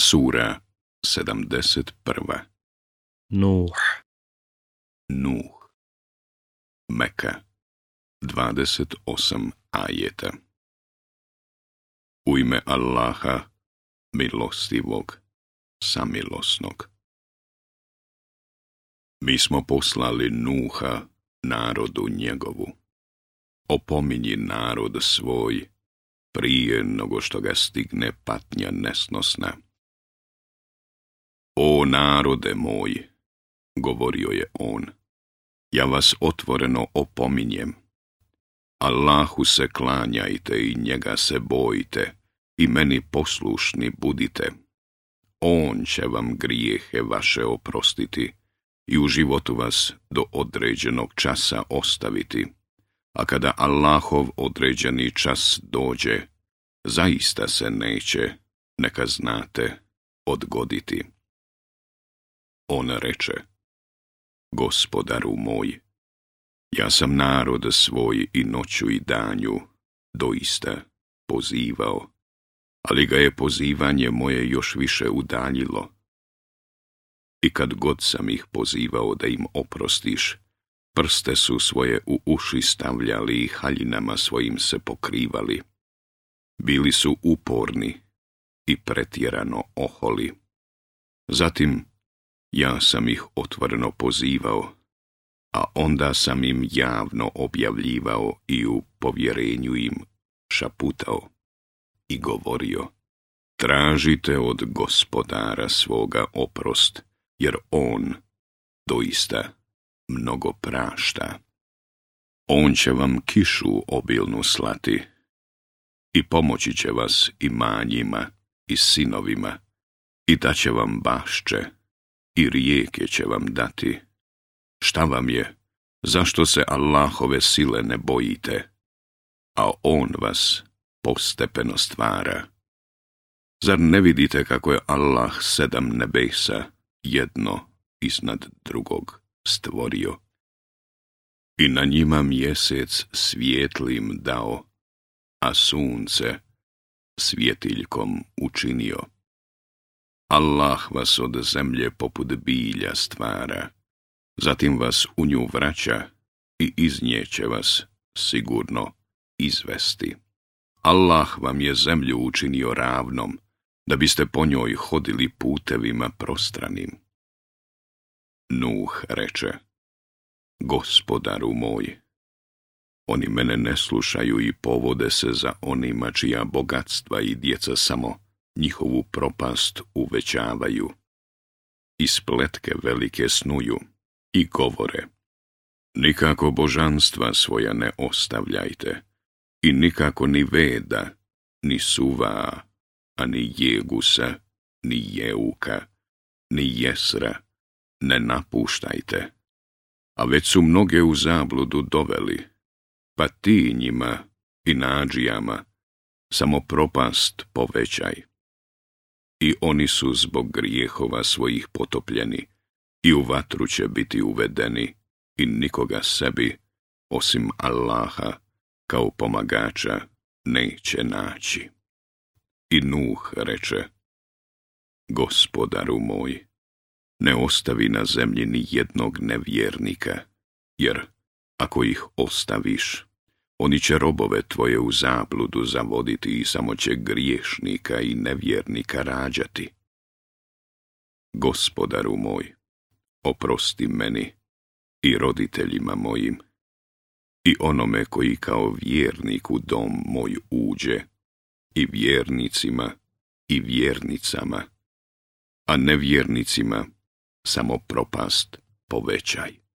Sura 71. Nuh. Nuh. Meka. 28 ajeta. U ime Allaha, milostivog, samilosnog. Mi smo poslali Nuha narodu njegovu. Opominji narod svoj prije nego što ga stigne patnja nesnosna o narode moj, govorio je on, ja vas otvoreno opominjem. Allahu se klanjajte i njega se bojite i meni poslušni budite. On će vam grijehe vaše oprostiti i u životu vas do određenog časa ostaviti. A kada Allahov određeni čas dođe, zaista se neće, neka znate, odgoditi on reče, Gospodaru moj, ja sam narod svoj i noću i danju doista pozivao, ali ga je pozivanje moje još više udaljilo. I kad god sam ih pozivao da im oprostiš, prste su svoje u uši stavljali i haljinama svojim se pokrivali. Bili su uporni i pretjerano oholi. Zatim ja sam ih otvoreno pozivao, a onda sam im javno objavljivao i u povjerenju im šaputao i govorio Tražite od gospodara svoga oprost, jer on doista mnogo prašta. On će vam kišu obilnu slati i pomoći će vas i manjima i sinovima i će vam bašće i rijeke će vam dati. Šta vam je? Zašto se Allahove sile ne bojite? A On vas postepeno stvara. Zar ne vidite kako je Allah sedam nebesa jedno iznad drugog stvorio? I na njima mjesec svijetlim dao, a sunce svjetiljkom učinio. Allah vas od zemlje poput bilja stvara, zatim vas u nju vraća i iz nje će vas sigurno izvesti. Allah vam je zemlju učinio ravnom, da biste po njoj hodili putevima prostranim. Nuh reče, gospodaru moj, oni mene ne slušaju i povode se za onima čija bogatstva i djeca samo njihovu propast uvećavaju. I spletke velike snuju i govore. Nikako božanstva svoja ne ostavljajte, i nikako ni Veda, ni suva, a ni Jegusa, ni Jeuka, ni Jesra, ne napuštajte. A već su mnoge u zabludu doveli, pa ti njima i nađijama samo propast povećaj i oni su zbog grijehova svojih potopljeni i u vatru će biti uvedeni i nikoga sebi, osim Allaha, kao pomagača neće naći. I Nuh reče, Gospodaru moj, ne ostavi na zemlji ni jednog nevjernika, jer ako ih ostaviš, oni će robove tvoje u zabludu zavoditi i samo će griješnika i nevjernika rađati. Gospodaru moj, oprosti meni i roditeljima mojim i onome koji kao vjernik u dom moj uđe i vjernicima i vjernicama, a nevjernicima samo propast povećaj.